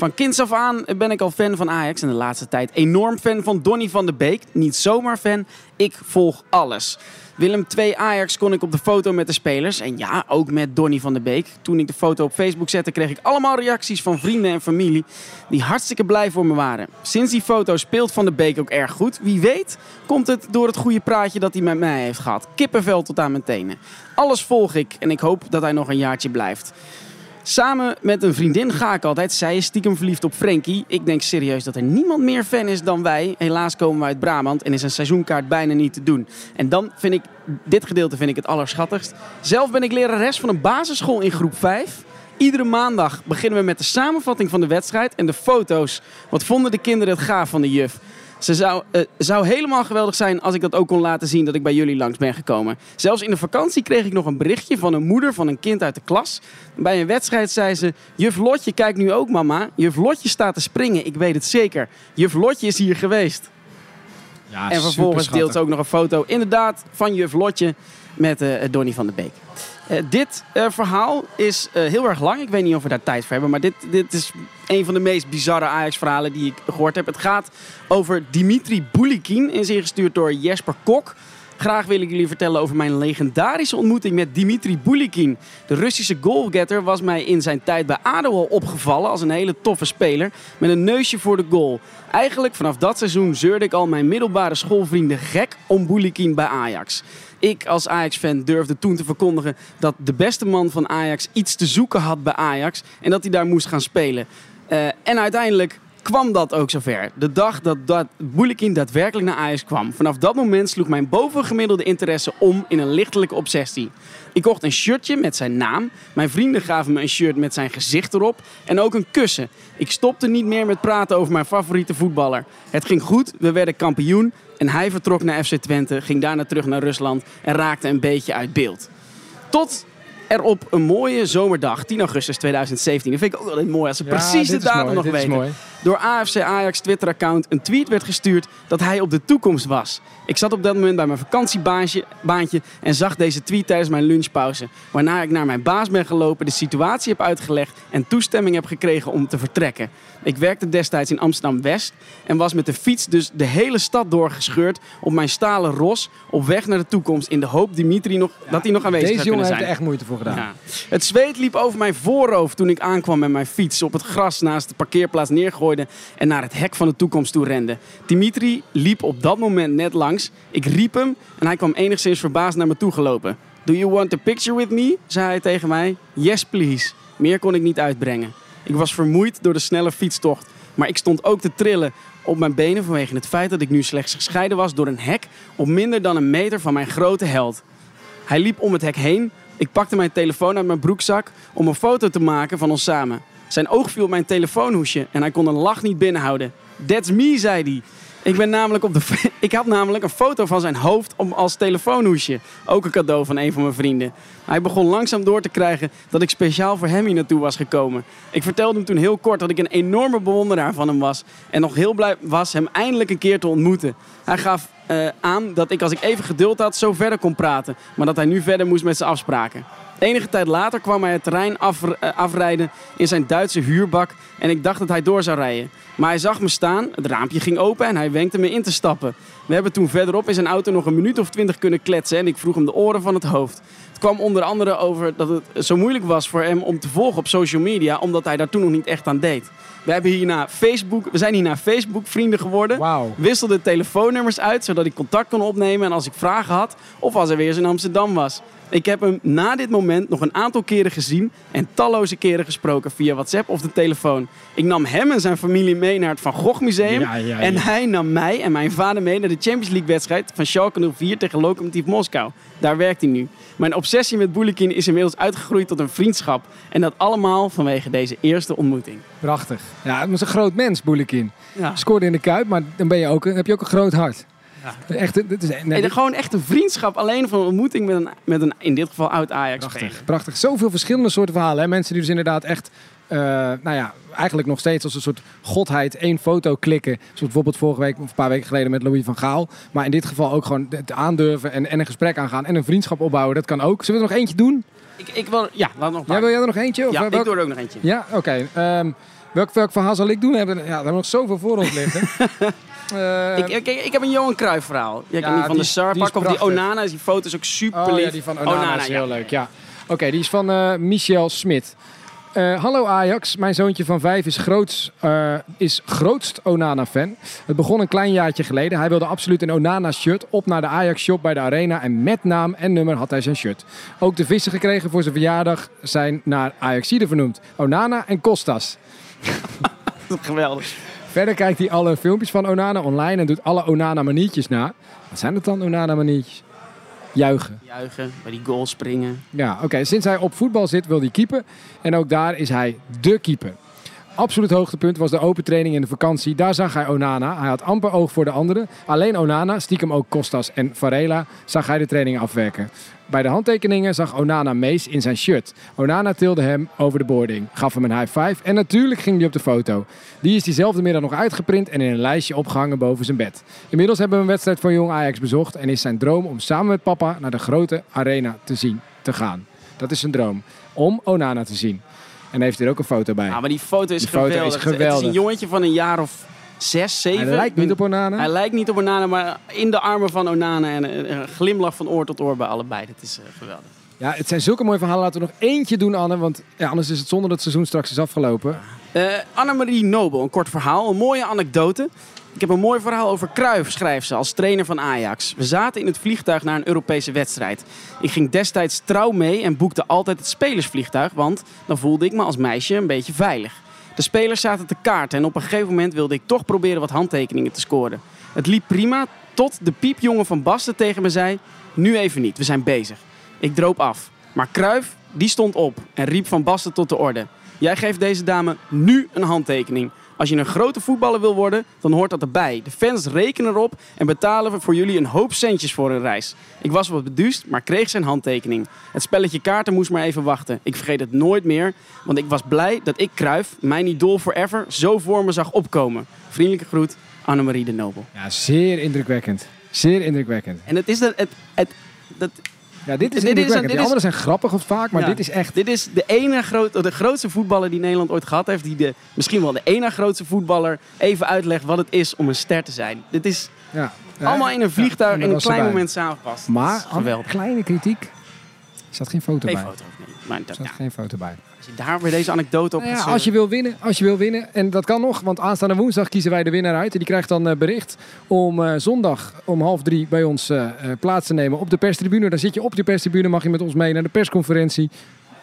Van kinds af aan ben ik al fan van Ajax. En de laatste tijd enorm fan van Donny van de Beek. Niet zomaar fan, ik volg alles. Willem 2 Ajax kon ik op de foto met de spelers. En ja, ook met Donny van de Beek. Toen ik de foto op Facebook zette, kreeg ik allemaal reacties van vrienden en familie. Die hartstikke blij voor me waren. Sinds die foto speelt Van de Beek ook erg goed. Wie weet komt het door het goede praatje dat hij met mij heeft gehad. Kippenvel tot aan mijn tenen. Alles volg ik en ik hoop dat hij nog een jaartje blijft. Samen met een vriendin ga ik altijd. Zij is stiekem verliefd op Frankie. Ik denk serieus dat er niemand meer fan is dan wij. Helaas komen we uit Brabant en is een seizoenkaart bijna niet te doen. En dan vind ik, dit gedeelte vind ik het allerschattigst. Zelf ben ik lerares van een basisschool in groep 5. Iedere maandag beginnen we met de samenvatting van de wedstrijd en de foto's. Wat vonden de kinderen het gaaf van de juf? Ze zou, eh, zou helemaal geweldig zijn als ik dat ook kon laten zien dat ik bij jullie langs ben gekomen. Zelfs in de vakantie kreeg ik nog een berichtje van een moeder van een kind uit de klas. Bij een wedstrijd zei ze: Juf Lotje kijkt nu ook, mama. Juf Lotje staat te springen, ik weet het zeker. Juf Lotje is hier geweest.
Ja,
en vervolgens deelt ze ook nog een foto, inderdaad, van juf Lotje met eh Donny van de Beek. Eh, dit verhaal is heel erg lang. Ik weet niet of we daar tijd voor hebben. Maar dit, dit is een van de meest bizarre Ajax-verhalen die ik gehoord heb. Het gaat over Dimitri Boulikin. Is ingestuurd door Jesper Kok. Graag wil ik jullie vertellen over mijn legendarische ontmoeting met Dimitri Bulikin. De Russische goalgetter was mij in zijn tijd bij ADO al opgevallen als een hele toffe speler met een neusje voor de goal. Eigenlijk vanaf dat seizoen zeurde ik al mijn middelbare schoolvrienden gek om Bulikin bij Ajax. Ik als Ajax-fan durfde toen te verkondigen dat de beste man van Ajax iets te zoeken had bij Ajax en dat hij daar moest gaan spelen. Eh, en uiteindelijk kwam dat ook zover. De dag dat, dat daadwerkelijk naar Ajax kwam. Vanaf dat moment sloeg mijn bovengemiddelde interesse om in een lichtelijke obsessie. Ik kocht een shirtje met zijn naam. Mijn vrienden gaven me een shirt met zijn gezicht erop. En ook een kussen. Ik stopte niet meer met praten over mijn favoriete voetballer. Het ging goed, we werden kampioen. En hij vertrok naar FC Twente, ging daarna terug naar Rusland en raakte een beetje uit beeld. Tot er op een mooie zomerdag, 10 augustus 2017. Dat vind ik ook wel mooi als ze
Ja,
precies de datum nog weten.
mooi.
Door AFC Ajax Twitter-account een tweet werd gestuurd dat hij op de toekomst was. Ik zat op dat moment bij mijn vakantiebaantje baantje en zag deze tweet tijdens mijn lunchpauze. Waarna ik naar mijn baas ben gelopen, de situatie heb uitgelegd en toestemming heb gekregen om te vertrekken. Ik werkte destijds in Amsterdam-West en was met de fiets dus de hele stad doorgescheurd op mijn stalen ros op weg naar de toekomst in de hoop Dimitri nog, dat hij nog aanwezig
Deze
zou
jongen
kunnen
heeft
zijn.
er echt moeite voor gedaan.
Ja. Het zweet liep over mijn voorhoofd toen ik aankwam met mijn fiets op het gras naast de parkeerplaats en naar het hek van de toekomst toe rende. Dimitri liep op dat moment net langs. Ik riep hem en hij kwam enigszins verbaasd naar me toe gelopen. Do you want a picture with me? zei hij tegen mij. Yes, please. Meer kon ik niet uitbrengen. Ik was vermoeid door de snelle fietstocht, maar ik stond ook te trillen op mijn benen vanwege het feit dat ik nu slechts gescheiden was door een hek op minder dan een meter van mijn grote held. Hij liep om het hek heen. Ik pakte mijn telefoon uit mijn broekzak om een foto te maken van ons samen. Zijn oog viel op mijn telefoonhoesje en hij kon een lach niet binnenhouden. That's me, zei hij. Ik, ben namelijk op de, *laughs* ik had namelijk een foto van zijn hoofd om als telefoonhoesje. Ook een cadeau van een van mijn vrienden. Hij begon langzaam door te krijgen dat ik speciaal voor hem hier naartoe was gekomen. Ik vertelde hem toen heel kort dat ik een enorme bewonderaar van hem was. En nog heel blij was hem eindelijk een keer te ontmoeten. Hij gaf eh, aan dat ik als ik even geduld had zo verder kon praten. Maar dat hij nu verder moest met zijn afspraken. Enige tijd later kwam hij het terrein af, eh, afrijden in zijn Duitse huurbak. En ik dacht dat hij door zou rijden. Maar hij zag me staan, het raampje ging open en hij wenkte me in te stappen. We hebben toen verderop in zijn auto nog een minuut of twintig kunnen kletsen. En ik vroeg hem de oren van het hoofd. Het kwam onder andere over dat het zo moeilijk was voor hem om te volgen op social media. Omdat hij daar toen nog niet echt aan deed. We, hebben hierna Facebook, we zijn hierna Facebook vrienden geworden.
Wauw.
Wisselde telefoonnummers uit zodat ik contact kon opnemen en als ik vragen had of als hij weer eens in Amsterdam was. Ik heb hem na dit moment nog een aantal keren gezien en talloze keren gesproken via WhatsApp of de telefoon. Ik nam hem en zijn familie mee naar het Van Gogh Museum
Ja, ja, ja.
en hij nam mij en mijn vader mee naar de Champions League wedstrijd van Schalke 04 tegen Lokomotiv Moskou. Daar werkt hij nu. Mijn obsessie met Boulikin is inmiddels uitgegroeid tot een vriendschap en dat allemaal vanwege deze eerste ontmoeting.
Prachtig. Ja, het is een groot mens, Boulikin. Scoorde in de Kuip, maar dan ben je ook, heb je ook een groot hart. Echt, dit is, nee,
Nee,
dit-
gewoon echt een vriendschap alleen van een ontmoeting met een, met een in dit geval oud Ajax
Prachtig, prachtig. Zoveel verschillende soorten verhalen. Hè? Mensen die dus inderdaad echt, eh, nou ja, eigenlijk nog steeds als een soort godheid één foto klikken. Zoals bijvoorbeeld vorige week of een paar weken geleden met Louis van Gaal. Maar in dit geval ook gewoon het aandurven en, en een gesprek aangaan en een vriendschap opbouwen. Dat kan ook. Zullen we er nog eentje doen?
Ik, ik wil, ja, laat nog
Ja, wil jij er nog eentje? Of
Ja,
welk-
ik doe er ook nog eentje.
Ja, oké. Ehm, welk, welk verhaal zal ik doen? We hebben, ja, we hebben nog zoveel voor ons liggen. *laughs* Eh,
Ik, ik, ik heb een Johan Cruijff verhaal. Jij
Ja,
kan die van
die
de Sar pakken. Of die. Onana, die foto is ook super
Oh
lief.
ja, die van Onana, is
ja.
heel leuk, ja. Oké, die is van eh, Michel Smit. Eh, hallo Ajax, mijn zoontje van vijf is, groots, eh, is grootst Onana-fan. Het begon een klein jaartje geleden. Hij wilde absoluut een Onana-shirt op naar de Ajax-shop bij de Arena. En met naam en nummer had hij zijn shirt. Ook de vissen gekregen voor zijn verjaardag zijn naar Ajaxide vernoemd. Onana en Kostas. *laughs*
Geweldig.
Verder kijkt hij alle filmpjes van Onana online en doet alle Onana-maniertjes na. Wat zijn het dan, Onana-maniertjes? Juichen.
Juichen, bij die goal springen.
Ja, oké. Sinds hij op voetbal zit, wil hij keeper. En ook daar is hij dé keeper. Absoluut hoogtepunt was de open training in de vakantie. Daar zag hij Onana. Hij had amper oog voor de anderen. Alleen Onana, stiekem ook Kostas en Varela, zag hij de training afwerken. Bij de handtekeningen zag Onana Mees in zijn shirt. Onana tilde hem over de boarding, gaf hem een high five en natuurlijk ging hij op de foto. Die is diezelfde middag nog uitgeprint en in een lijstje opgehangen boven zijn bed. Inmiddels hebben we een wedstrijd van Jong Ajax bezocht en is zijn droom om samen met papa naar de grote arena te zien te gaan. Dat is zijn droom, om Onana te zien. En heeft hier ook een foto bij.
Ja, maar die foto is
Die foto is
geweldig. Het- is
geweldig.
een jongetje van een jaar of zes, zeven.
Hij lijkt niet op Onana.
Hij lijkt niet op Onana, maar in de armen van Onana en een, glimlach van oor tot oor bij allebei. Dat is eh, geweldig.
Ja, het zijn zulke mooie verhalen. Laten we nog eentje doen, Anne. Want ja, anders is het zonder dat het seizoen straks is afgelopen.
Eh Annemarie Nobel, een kort verhaal, een mooie anekdote. Ik heb een mooi verhaal over Cruijff, schrijft ze, als trainer van Ajax. We zaten in het vliegtuig naar een Europese wedstrijd. Ik ging destijds trouw mee en boekte altijd het spelersvliegtuig, want dan voelde ik me als meisje een beetje veilig. De spelers zaten te kaarten en op een gegeven moment wilde ik toch proberen wat handtekeningen te scoren. Het liep prima tot de piepjongen van Basten tegen me zei... Nu even niet, we zijn bezig. Ik droop af. Maar Cruijff, die stond op en riep van Basten tot de orde. Jij geeft deze dame nu een handtekening. Als je een grote voetballer wil worden, dan hoort dat erbij. De fans rekenen erop en betalen voor jullie een hoop centjes voor een reis. Ik was wat beduust, maar kreeg zijn handtekening. Het spelletje kaarten moest maar even wachten. Ik vergeet het nooit meer, want ik was blij dat ik Cruijff, mijn idool forever, zo voor me zag opkomen. Vriendelijke groet, Annemarie de Nobel.
Ja, zeer indrukwekkend. Zeer indrukwekkend.
En het is dat... Het, het, dat
Ja, dit is
Dit is een- dit is-
anderen zijn grappig of vaak, maar
Ja.
dit is echt...
Dit is de, ene groot, de grootste voetballer die Nederland ooit gehad heeft. Die de, misschien wel de ene grootste voetballer even uitlegt wat het is om een ster te zijn. Dit is
Ja.
allemaal in een vliegtuig in een klein
erbij.
moment samengepast.
Maar,
geweldig.
kleine kritiek. Er staat geen foto
Geen
bij.
foto. Nee. Maar
Er staat
ja,
geen foto bij.
Daar weer deze anekdote op
Nou ja, als je wil winnen, als je wil winnen, en dat kan nog, want aanstaande woensdag kiezen wij de winnaar uit. En die krijgt dan eh, bericht om eh, zondag om half drie bij ons eh, plaats te nemen op de perstribune. Dan zit je op die perstribune, mag je met ons mee naar de persconferentie.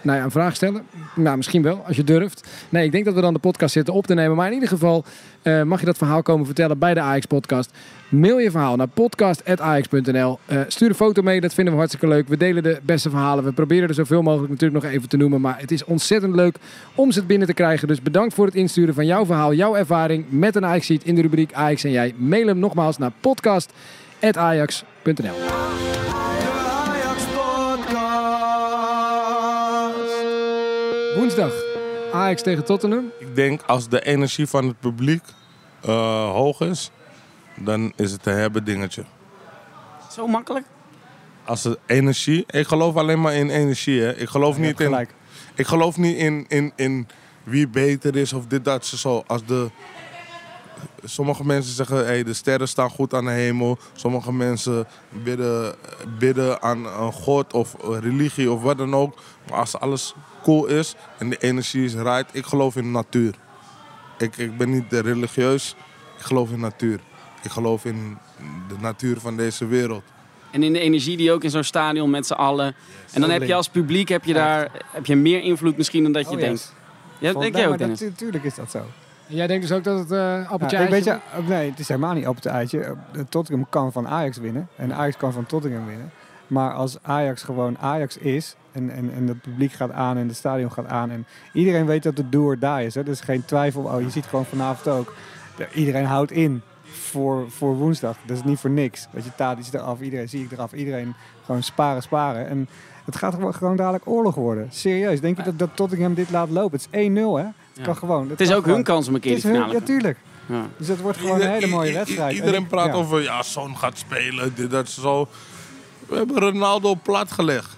Nou ja, een vraag stellen. Nou, misschien wel, als je durft. Nee, ik denk dat we dan de podcast zitten op te nemen. Maar in ieder geval eh, mag je dat verhaal komen vertellen bij de AX-podcast. Mail je verhaal naar podcast.ax.nl. Eh, stuur een foto mee, dat vinden we hartstikke leuk. We delen de beste verhalen. We proberen er zoveel mogelijk natuurlijk nog even te noemen. Maar het is ontzettend leuk om ze binnen te krijgen. Dus bedankt voor het insturen van jouw verhaal, jouw ervaring met een Ajax-sheet in de rubriek Ajax en jij. Mail hem nogmaals naar podcast.ajax.nl. Woensdag, Ajax tegen Tottenham.
Ik denk als de energie van het publiek eh, hoog is, dan is het een hebben dingetje.
Zo makkelijk?
Als de energie, ik geloof alleen maar in energie. Hè. Ik geloof niet in,
gelijk.
ik geloof niet in, in, in wie beter is of dit, dat, zo. Als de, sommige mensen zeggen, hey, de sterren staan goed aan de hemel. Sommige mensen bidden, bidden aan een god of religie of wat dan ook. Maar als alles cool is en de energie is right, ik geloof in de natuur. Ik, ik ben niet religieus, ik geloof in natuur. Ik geloof in de natuur van deze wereld.
En in de energie die ook in zo'n stadion met z'n allen. En dan heb je als publiek heb je daar heb je meer invloed misschien dan dat je
Oh,
denkt.
yes.
Ja, denk jij ook, Dennis?
dat- Natuurlijk is dat zo.
Jij denkt dus ook dat het eh appeltje
Ja, ik
eitje
weet je, nee, het is helemaal niet op het eitje. Eh, Tottenham kan van Ajax winnen. En Ajax kan van Tottenham winnen. Maar als Ajax gewoon Ajax is. En, en, en het publiek gaat aan en het stadion gaat aan. En iedereen weet dat het do or die is. Hè. Er is geen twijfel. Oh, je ziet gewoon vanavond ook. de- Iedereen houdt in voor, voor woensdag. Dat is niet voor niks. Dat je taat is eraf, iedereen zie ik eraf. Iedereen gewoon sparen, sparen. En het gaat gewoon, gewoon dadelijk oorlog worden. Serieus. Denk je dat, dat Tottenham dit laat lopen? Het is 1-0 hè. Het
Ja.
kan gewoon.
Het is ook hun kans om een keer
hun,
finale
ja,
te
tuurlijk.
ja.
Dus het wordt gewoon een hele mooie wedstrijd.
Iedereen praat
ja.
over, ja, Son gaat spelen, dit, dat, zo. We hebben Ronaldo platgelegd.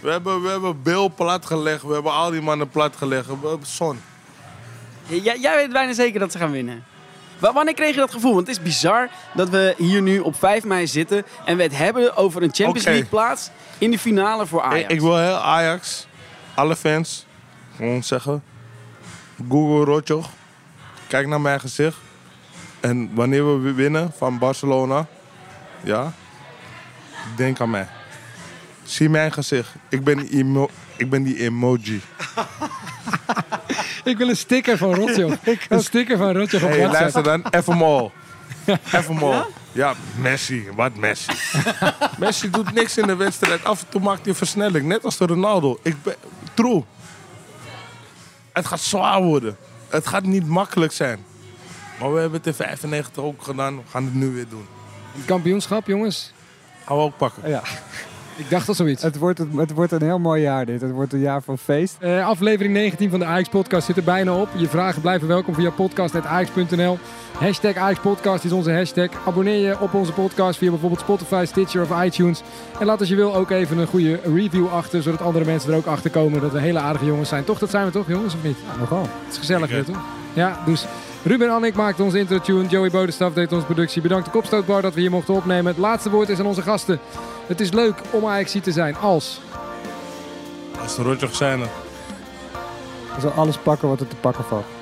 We hebben, we hebben Bill platgelegd. We hebben al die mannen platgelegd. We hebben Son.
Jij, jij weet bijna zeker dat ze gaan winnen. Wa- Wanneer kreeg je dat gevoel? Want het is bizar dat we hier nu op 5 mei zitten en we het hebben over een Champions. League plaats in de finale voor Ajax.
Ik, ik wil heel Ajax, alle fans, gewoon zeggen. Google Rotjoch. Kijk naar mijn gezicht. En wanneer we winnen van Barcelona, ja, denk aan mij. Zie mijn gezicht. Ik ben die, emo- ik ben die emoji. *laughs*
Ik wil een sticker van Rotjoch. *laughs* een sticker van Rotjoch op
Hey, luister dan, even mol. Even. Ja, Messi. Wat Messi? *laughs* Messi doet niks in de wedstrijd. Af en toe maakt hij een versnelling. Net als de Ronaldo. Ik ben... True. Het gaat zwaar worden. Het gaat niet makkelijk zijn. Maar we hebben het in 95 ook gedaan. We gaan het nu weer doen.
Het kampioenschap, jongens.
Gaan we ook pakken.
Ja,
Ik dacht al zoiets.
het wordt, het, het wordt een heel mooi jaar dit. Het wordt een jaar van feest.
Eh, aflevering 19 van de Ajax Podcast zit er bijna op. Je vragen blijven welkom via podcast.ajax.nl. Hashtag Ajax Podcast is onze hashtag. Abonneer je op onze podcast via bijvoorbeeld Spotify, Stitcher of iTunes. En laat als je wil ook even een goede review achter, zodat andere mensen er ook achter komen dat we hele aardige jongens zijn. Toch, dat zijn we toch jongens, of niet?
Nogal.
Het is gezellig hier, toch? Ja, dus Ruben Annik maakte onze intro-tune. Joey Bodestaf deed onze productie. Bedankt de Kopstootbar dat we hier mochten opnemen. Het laatste woord is aan onze gasten. Het is leuk om ajax te zijn als...
Als de rotjoch zijn er.
We zullen alles pakken wat er te pakken valt.